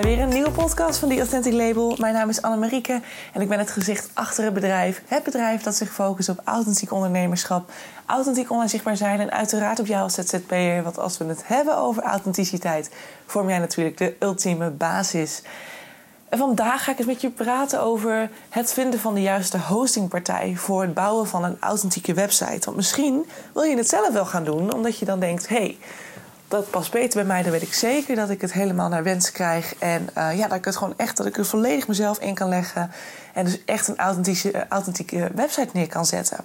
bij weer een nieuwe podcast van The Authentic Label. Mijn naam is Annemarieke en ik ben het gezicht achter het bedrijf. Het bedrijf dat zich focust op authentiek ondernemerschap, authentiek online zichtbaar zijn en uiteraard op jou als ZZP'er. Want als we het hebben over authenticiteit, vorm jij natuurlijk de ultieme basis. En vandaag ga ik eens met je praten over het vinden van de juiste hostingpartij voor het bouwen van een authentieke website. Want misschien wil je het zelf wel gaan doen, omdat je dan denkt: hé, hey, dat past beter bij mij. Dan weet ik zeker dat ik het helemaal naar wens krijg. En uh, ja, dat ik het gewoon echt, dat ik er volledig mezelf in kan leggen. En dus echt een authentieke, authentieke website neer kan zetten.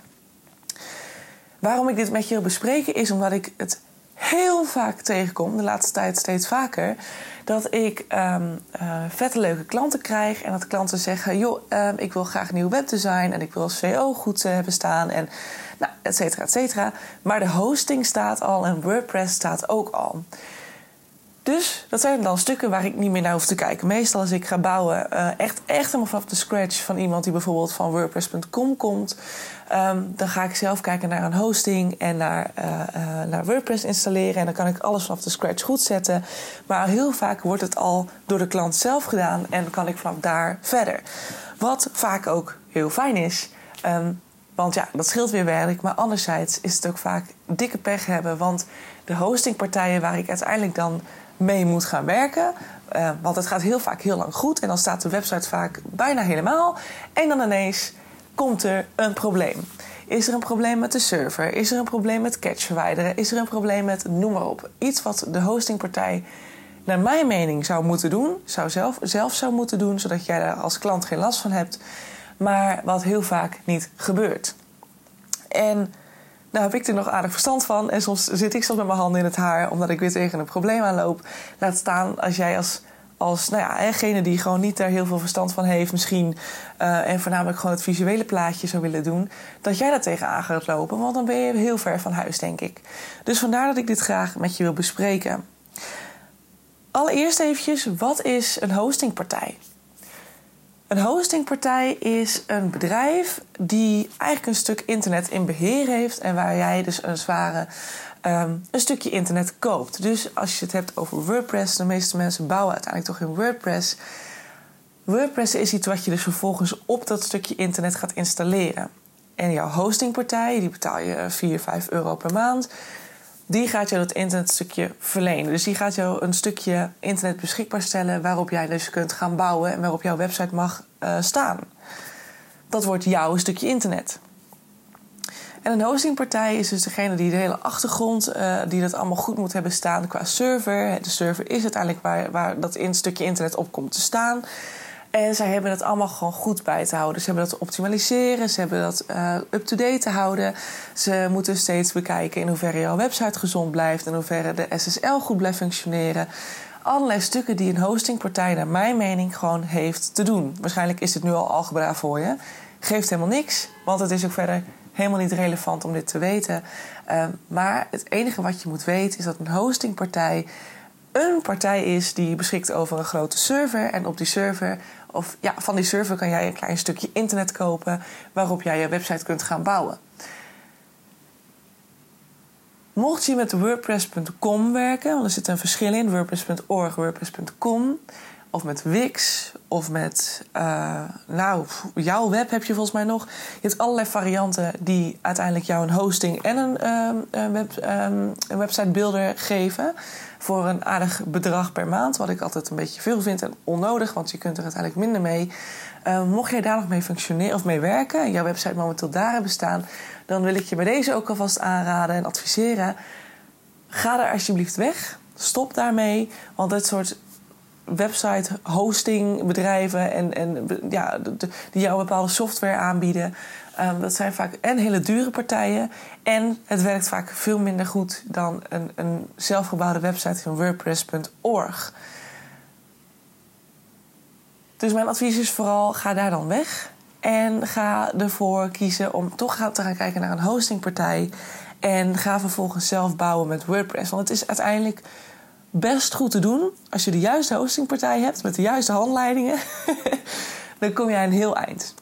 Waarom ik dit met je wil bespreken is omdat ik het heel vaak tegenkom, de laatste tijd steeds vaker, dat ik um, uh, vette leuke klanten krijg en dat klanten zeggen: joh, um, ik wil graag nieuw webdesign en ik wil SEO goed hebben staan en nou, et cetera, et cetera. Maar de hosting staat al en WordPress staat ook al. Dus dat zijn dan stukken waar ik niet meer naar hoef te kijken. Meestal als ik ga bouwen, uh, echt, echt helemaal vanaf de scratch van iemand die bijvoorbeeld van WordPress.com komt. Um, dan ga ik zelf kijken naar een hosting en naar, uh, uh, naar WordPress installeren. En dan kan ik alles vanaf de scratch goed zetten. Maar heel vaak wordt het al door de klant zelf gedaan en kan ik vanaf daar verder. Wat vaak ook heel fijn is. Um, want ja, dat scheelt weer werk. Maar anderzijds is het ook vaak dikke pech hebben. Want de hostingpartijen waar ik uiteindelijk dan mee moet gaan werken. Uh, want het gaat heel vaak heel lang goed. En dan staat de website vaak bijna helemaal. En dan ineens komt er een probleem. Is er een probleem met de server? Is er een probleem met cache verwijderen? Is er een probleem met noem maar op. Iets wat de hostingpartij naar mijn mening zou moeten doen. Zou zelf, zelf zou moeten doen. Zodat jij daar als klant geen last van hebt. Maar wat heel vaak niet gebeurt. En nou heb ik er nog aardig verstand van. En soms zit ik soms met mijn handen in het haar omdat ik weer tegen een probleem aanloop. Laat staan als jij als, als nou ja, degene die gewoon niet daar heel veel verstand van heeft, misschien. Uh, en voornamelijk gewoon het visuele plaatje zou willen doen. Dat jij daar tegenaan gaat lopen. Want dan ben je heel ver van huis, denk ik. Dus vandaar dat ik dit graag met je wil bespreken. Allereerst eventjes, wat is een hostingpartij? Een hostingpartij is een bedrijf die eigenlijk een stuk internet in beheer heeft en waar jij dus een zware um, een stukje internet koopt. Dus als je het hebt over WordPress, de meeste mensen bouwen uiteindelijk toch in WordPress. WordPress is iets wat je dus vervolgens op dat stukje internet gaat installeren. En jouw hostingpartij, die betaal je 4, 5 euro per maand die gaat jou dat internetstukje verlenen. Dus die gaat jou een stukje internet beschikbaar stellen waarop jij dus kunt gaan bouwen en waarop jouw website mag uh, staan. Dat wordt jouw stukje internet. En een hostingpartij is dus degene die de hele achtergrond, uh, die dat allemaal goed moet hebben staan qua server. De server is uiteindelijk waar, waar dat in stukje internet op komt te staan. En zij hebben het allemaal gewoon goed bij te houden. Ze hebben dat te optimaliseren, ze hebben dat uh, up-to-date te houden. Ze moeten steeds bekijken in hoeverre jouw website gezond blijft, in hoeverre de SSL goed blijft functioneren. Allerlei stukken die een hostingpartij, naar mijn mening, gewoon heeft te doen. Waarschijnlijk is dit nu al algebra voor je. Geeft helemaal niks, want het is ook verder helemaal niet relevant om dit te weten. Uh, maar het enige wat je moet weten is dat een hostingpartij een partij is die beschikt over een grote server. En op die server, of ja, van die server kan jij een klein stukje internet kopen waarop jij je website kunt gaan bouwen. Mocht je met WordPress.com werken, want er zit een verschil in, WordPress.org, WordPress.com, of met Wix, of met, uh, nou, jouw web heb je volgens mij nog. Je hebt allerlei varianten die uiteindelijk jou een hosting en een, een, web, um, een website builder geven voor een aardig bedrag per maand. Wat ik altijd een beetje veel vind en onnodig, want je kunt er uiteindelijk minder mee. Uh, mocht jij daar nog mee functioneren of mee werken en jouw website momenteel daar hebben staan, dan wil ik je bij deze ook alvast aanraden en adviseren. Ga er alsjeblieft weg. Stop daarmee, want dit soort website hosting bedrijven en, en ja, die jou bepaalde software aanbieden. Um, dat zijn vaak en hele dure partijen. En het werkt vaak veel minder goed dan een, een zelfgebouwde website van WordPress.org. Dus mijn advies is vooral: ga daar dan weg. En ga ervoor kiezen om toch te gaan kijken naar een hostingpartij. En ga vervolgens zelf bouwen met WordPress. Want het is uiteindelijk best goed te doen. Als je de juiste hostingpartij hebt met de juiste handleidingen, dan kom je een heel eind.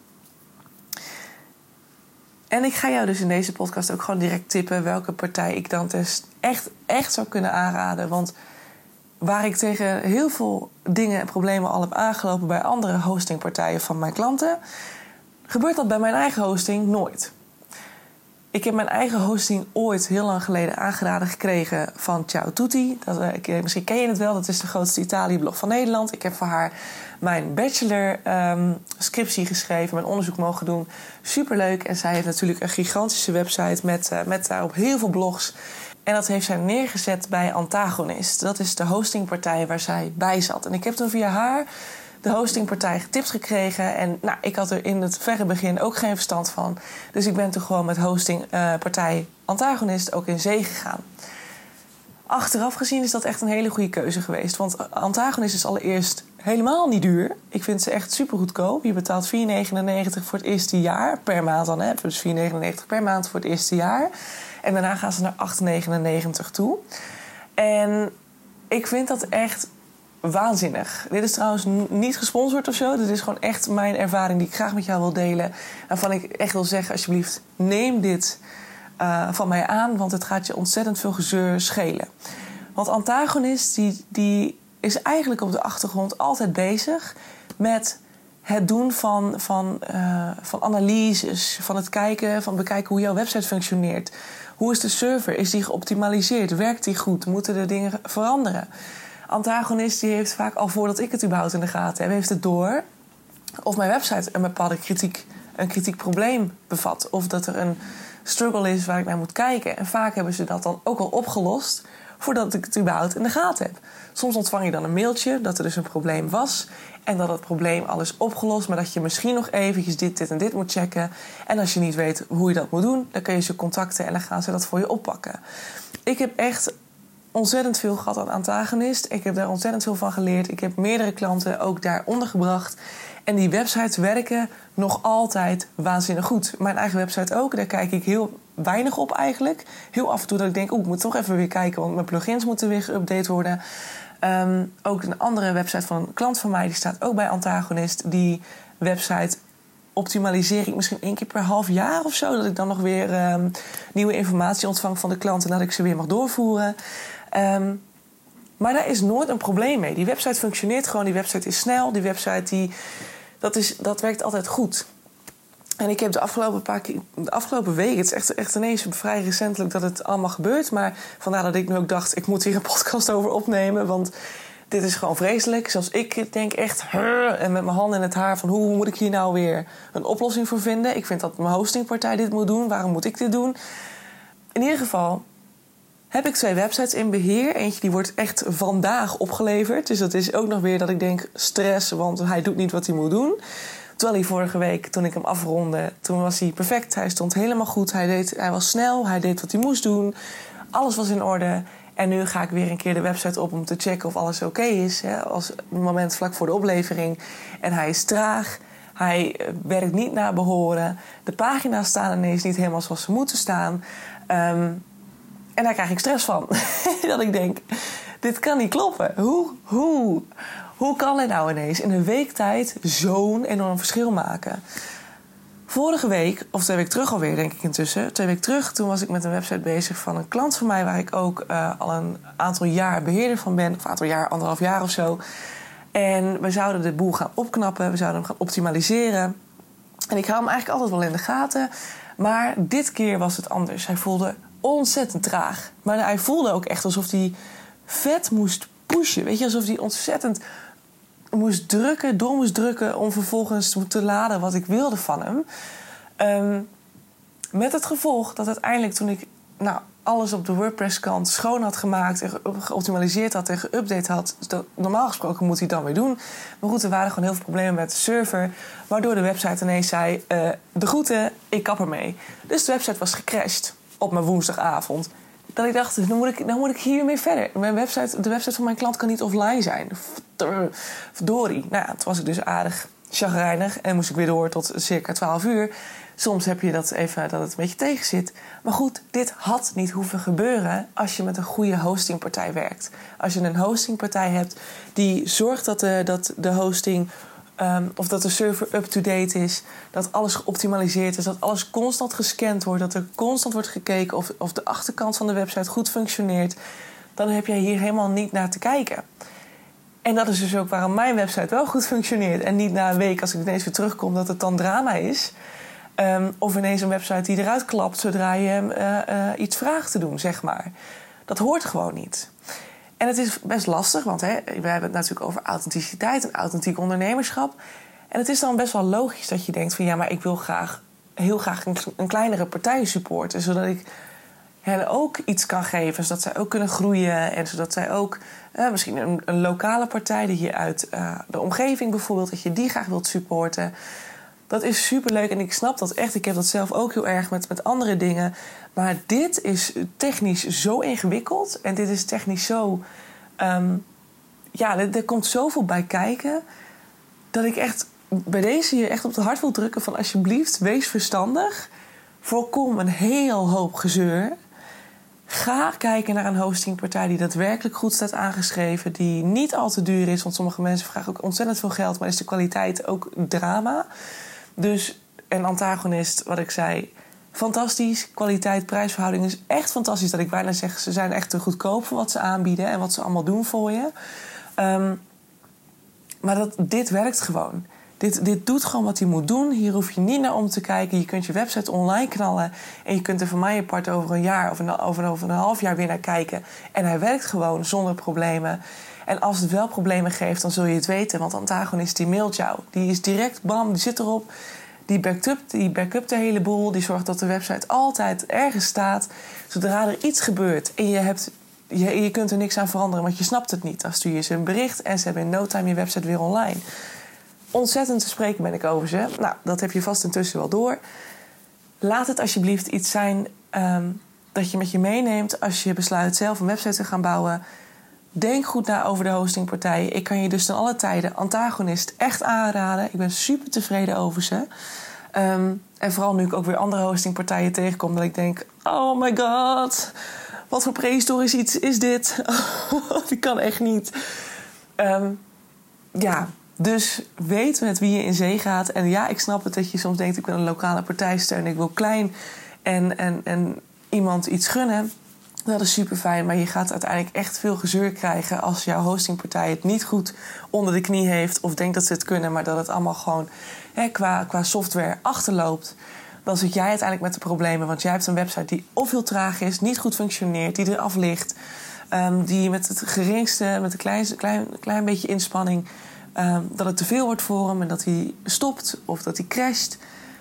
En ik ga jou dus in deze podcast ook gewoon direct tippen welke partij ik dan echt, echt zou kunnen aanraden. Want waar ik tegen heel veel dingen en problemen al heb aangelopen bij andere hostingpartijen van mijn klanten, gebeurt dat bij mijn eigen hosting nooit. Ik heb mijn eigen hosting ooit heel lang geleden aangeraden gekregen van Ciao Tutti. Dat, uh, ik, misschien ken je het wel, dat is de grootste Italië-blog van Nederland. Ik heb voor haar mijn bachelor um, scriptie geschreven, mijn onderzoek mogen doen. Superleuk. En zij heeft natuurlijk een gigantische website met, uh, met daarop heel veel blogs. En dat heeft zij neergezet bij Antagonist. Dat is de hostingpartij waar zij bij zat. En ik heb toen via haar de hostingpartij getipt gekregen. En nou, ik had er in het verre begin ook geen verstand van. Dus ik ben toen gewoon met hostingpartij uh, Antagonist ook in zee gegaan. Achteraf gezien is dat echt een hele goede keuze geweest. Want Antagonist is allereerst helemaal niet duur. Ik vind ze echt super goedkoop. Je betaalt 4,99 voor het eerste jaar per maand dan. Hè? Dus 4,99 per maand voor het eerste jaar. En daarna gaan ze naar 8,99 toe. En ik vind dat echt waanzinnig. Dit is trouwens niet gesponsord of zo. Dit is gewoon echt mijn ervaring die ik graag met jou wil delen. Waarvan ik echt wil zeggen, alsjeblieft, neem dit uh, van mij aan. Want het gaat je ontzettend veel gezeur schelen. Want antagonist, die, die is eigenlijk op de achtergrond altijd bezig met het doen van, van, uh, van analyses, van het kijken, van bekijken hoe jouw website functioneert. Hoe is de server? Is die geoptimaliseerd? Werkt die goed? Moeten er dingen veranderen? Antagonist die heeft vaak al voordat ik het überhaupt in de gaten heb, heeft het door of mijn website een bepaalde kritiek, een kritiek probleem bevat. Of dat er een struggle is waar ik naar moet kijken. En vaak hebben ze dat dan ook al opgelost voordat ik het überhaupt in de gaten heb. Soms ontvang je dan een mailtje dat er dus een probleem was en dat het probleem al is opgelost, maar dat je misschien nog eventjes dit, dit en dit moet checken. En als je niet weet hoe je dat moet doen, dan kun je ze contacten en dan gaan ze dat voor je oppakken. Ik heb echt ontzettend veel gehad aan antagonist. Ik heb daar ontzettend veel van geleerd. Ik heb meerdere klanten ook daar ondergebracht. En die websites werken nog altijd waanzinnig goed. Mijn eigen website ook. Daar kijk ik heel weinig op eigenlijk. Heel af en toe dat ik denk, oeh, ik moet toch even weer kijken... want mijn plugins moeten weer geüpdate worden. Um, ook een andere website van een klant van mij... die staat ook bij Antagonist. Die website optimaliseer ik misschien één keer per half jaar of zo. Dat ik dan nog weer um, nieuwe informatie ontvang van de klant... en dat ik ze weer mag doorvoeren. Um, maar daar is nooit een probleem mee. Die website functioneert gewoon. Die website is snel. Die website die, dat, is, dat werkt altijd goed. En ik heb de afgelopen, paar de afgelopen weken, het is echt, echt ineens vrij recentelijk dat het allemaal gebeurt. Maar vandaar dat ik nu ook dacht, ik moet hier een podcast over opnemen. Want dit is gewoon vreselijk. Zoals ik denk echt, en met mijn handen in het haar van hoe moet ik hier nou weer een oplossing voor vinden. Ik vind dat mijn hostingpartij dit moet doen. Waarom moet ik dit doen? In ieder geval, heb ik twee websites in beheer. Eentje die wordt echt vandaag opgeleverd. Dus dat is ook nog weer dat ik denk stress, want hij doet niet wat hij moet doen. Terwijl hij vorige week, toen ik hem afronde, toen was hij perfect. Hij stond helemaal goed. Hij, deed, hij was snel, hij deed wat hij moest doen. Alles was in orde. En nu ga ik weer een keer de website op om te checken of alles oké is. Hè, als moment vlak voor de oplevering. En hij is traag. Hij werkt niet naar behoren. De pagina's staan ineens niet helemaal zoals ze moeten staan. Um, en daar krijg ik stress van. dat ik denk, dit kan niet kloppen. Hoe, hoe, hoe kan het nou ineens in een week tijd zo'n enorm verschil maken? Vorige week, of twee weken terug alweer, denk ik intussen. Twee weken terug, toen was ik met een website bezig van een klant van mij... waar ik ook uh, al een aantal jaar beheerder van ben. Of een aantal jaar, anderhalf jaar of zo. En we zouden de boel gaan opknappen. We zouden hem gaan optimaliseren. En ik hou hem eigenlijk altijd wel in de gaten. Maar dit keer was het anders. Hij voelde ontzettend traag. Maar hij voelde ook echt alsof hij vet moest pushen. Weet je, alsof hij ontzettend moest drukken, door moest drukken om vervolgens te laden wat ik wilde van hem. Um, met het gevolg dat uiteindelijk toen ik nou, alles op de WordPress-kant schoon had gemaakt en geoptimaliseerd had en geüpdate had. Dat, normaal gesproken moet hij dan weer doen. Maar goed, er waren gewoon heel veel problemen met de server. Waardoor de website ineens zei: uh, De groeten, ik kap ermee. Dus de website was gecrashed op mijn woensdagavond. Dat ik dacht, dan moet ik, dan moet ik hiermee verder. Mijn website, de website van mijn klant kan niet offline zijn. Verdorie. Nou ja, toen was ik dus aardig chagrijnig en moest ik weer door tot circa 12 uur. Soms heb je dat even dat het een beetje tegen zit. Maar goed, dit had niet hoeven gebeuren als je met een goede hostingpartij werkt. Als je een hostingpartij hebt die zorgt dat dat de hosting Um, of dat de server up-to-date is, dat alles geoptimaliseerd is, dat alles constant gescand wordt, dat er constant wordt gekeken of, of de achterkant van de website goed functioneert. dan heb jij hier helemaal niet naar te kijken. En dat is dus ook waarom mijn website wel goed functioneert. En niet na een week, als ik ineens weer terugkom, dat het dan drama is. Um, of ineens een website die eruit klapt zodra je hem uh, uh, iets vraagt te doen, zeg maar. Dat hoort gewoon niet. En het is best lastig, want hè, we hebben het natuurlijk over authenticiteit en authentiek ondernemerschap. En het is dan best wel logisch dat je denkt van ja, maar ik wil graag, heel graag een, kleinere partij supporten, zodat ik hen ook iets kan geven, zodat zij ook kunnen groeien en zodat zij ook misschien een, een, lokale partij die je uit uh, de omgeving bijvoorbeeld, dat je die graag wilt supporten. Dat is super leuk en ik snap dat echt. Ik heb dat zelf ook heel erg met, met andere dingen. Maar dit is technisch zo ingewikkeld en dit is technisch zo. Um, ja, er, komt zoveel bij kijken dat ik echt bij deze je echt op de hart wil drukken van alsjeblieft, wees verstandig. Voorkom een heel hoop gezeur. Ga kijken naar een hostingpartij die daadwerkelijk goed staat aangeschreven, die niet al te duur is, want sommige mensen vragen ook ontzettend veel geld, maar is de kwaliteit ook drama. Dus een antagonist, wat ik zei, fantastisch. Kwaliteit, prijsverhouding is echt fantastisch. Dat ik bijna zeg, ze zijn echt te goedkoop voor wat ze aanbieden en wat ze allemaal doen voor je. Um, maar dat, dit werkt gewoon. Dit, dit doet gewoon wat hij moet doen. Hier hoef je niet naar om te kijken. Je kunt je website online knallen. En je kunt er van mij apart over een jaar of een, over, over een half jaar weer naar kijken. En hij werkt gewoon zonder problemen. En als het wel problemen geeft, dan zul je het weten. Want Antagonist die mailt jou. Die is direct, bam, die zit erop. Die backup, die backup de hele boel. Die zorgt dat de website altijd ergens staat. Zodra er iets gebeurt en je hebt je, je kunt er niks aan veranderen, want je snapt het niet. Dan stuur je ze een bericht en ze hebben in no time je website weer online. Ontzettend te spreken ben ik over ze. Nou, dat heb je vast intussen wel door. Laat het alsjeblieft iets zijn um, dat je met je meeneemt als je besluit zelf een website te gaan bouwen. Denk goed na over de hostingpartijen. Ik kan je dus ten alle tijden Antagonist echt aanraden. Ik ben super tevreden over ze. Um, en vooral nu ik ook weer andere hostingpartijen tegenkom, dat ik denk: oh my god wat voor prehistorisch iets is dit? Die kan echt niet. Um, ja, dus weet met wie je in zee gaat. En ja, ik snap het dat je soms denkt: ik wil een lokale partij steunen, ik wil klein en, en, en iemand iets gunnen. Dat is super fijn, maar je gaat uiteindelijk echt veel gezeur krijgen als jouw hostingpartij het niet goed onder de knie heeft of denkt dat ze het kunnen, maar dat het allemaal gewoon hè, qua, qua software achterloopt dan zit jij uiteindelijk met de problemen. Want jij hebt een website die of heel traag is, niet goed functioneert, die eraf ligt. Um, die met het geringste, met een klein, klein, klein beetje inspanning, um, dat het te veel wordt voor hem en dat hij stopt of dat hij crasht.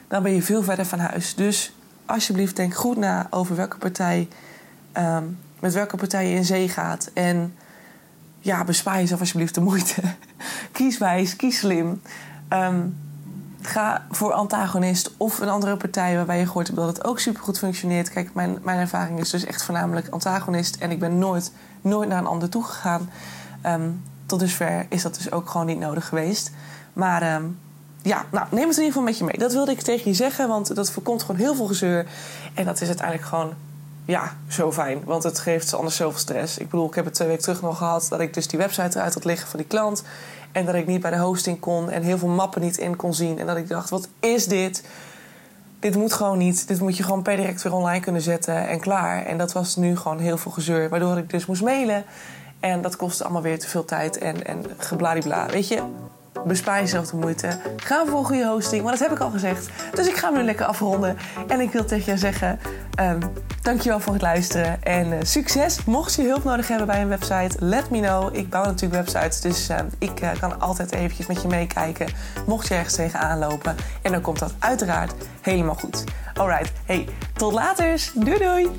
Dan ben je veel verder van huis. Dus alsjeblieft, denk goed na over welke partij, um, met welke partij je in zee gaat. En ja, bespaar jezelf alsjeblieft de moeite. kies wijs, kies slim. Um, ga voor antagonist of een andere partij waarbij je gehoord hebt dat het ook supergoed functioneert. Kijk, mijn, mijn ervaring is dus echt voornamelijk antagonist en ik ben nooit, nooit naar een ander toegegaan. Um, tot dusver is dat dus ook gewoon niet nodig geweest. Maar ja, nou, neem het in ieder geval met je mee. Dat wilde ik tegen je zeggen, want dat voorkomt gewoon heel veel gezeur. En dat is uiteindelijk gewoon ja, zo fijn. Want het geeft anders zoveel stress. Ik bedoel, ik heb het twee weken terug nog gehad dat ik dus die website eruit had liggen van die klant. En dat ik niet bij de hosting kon en heel veel mappen niet in kon zien. En dat ik dacht, wat is dit? Dit moet gewoon niet. Dit moet je gewoon per direct weer online kunnen zetten en klaar. En dat was nu gewoon heel veel gezeur. Waardoor ik dus moest mailen. En dat kostte allemaal weer te veel tijd en, en gebladibla. Weet je, bespaar jezelf de moeite. Ga voor goede hosting, maar dat heb ik al gezegd. Dus ik ga hem nu lekker afronden. En ik wil tegen jou zeggen, um, dankjewel voor het luisteren. En uh, succes. Mocht je hulp nodig hebben bij een website, let me know. Ik bouw natuurlijk websites, dus uh, ik uh, kan altijd eventjes met je meekijken. Mocht je ergens tegenaan lopen. En dan komt dat uiteraard helemaal goed. Alright, hey, tot later. Doei doei.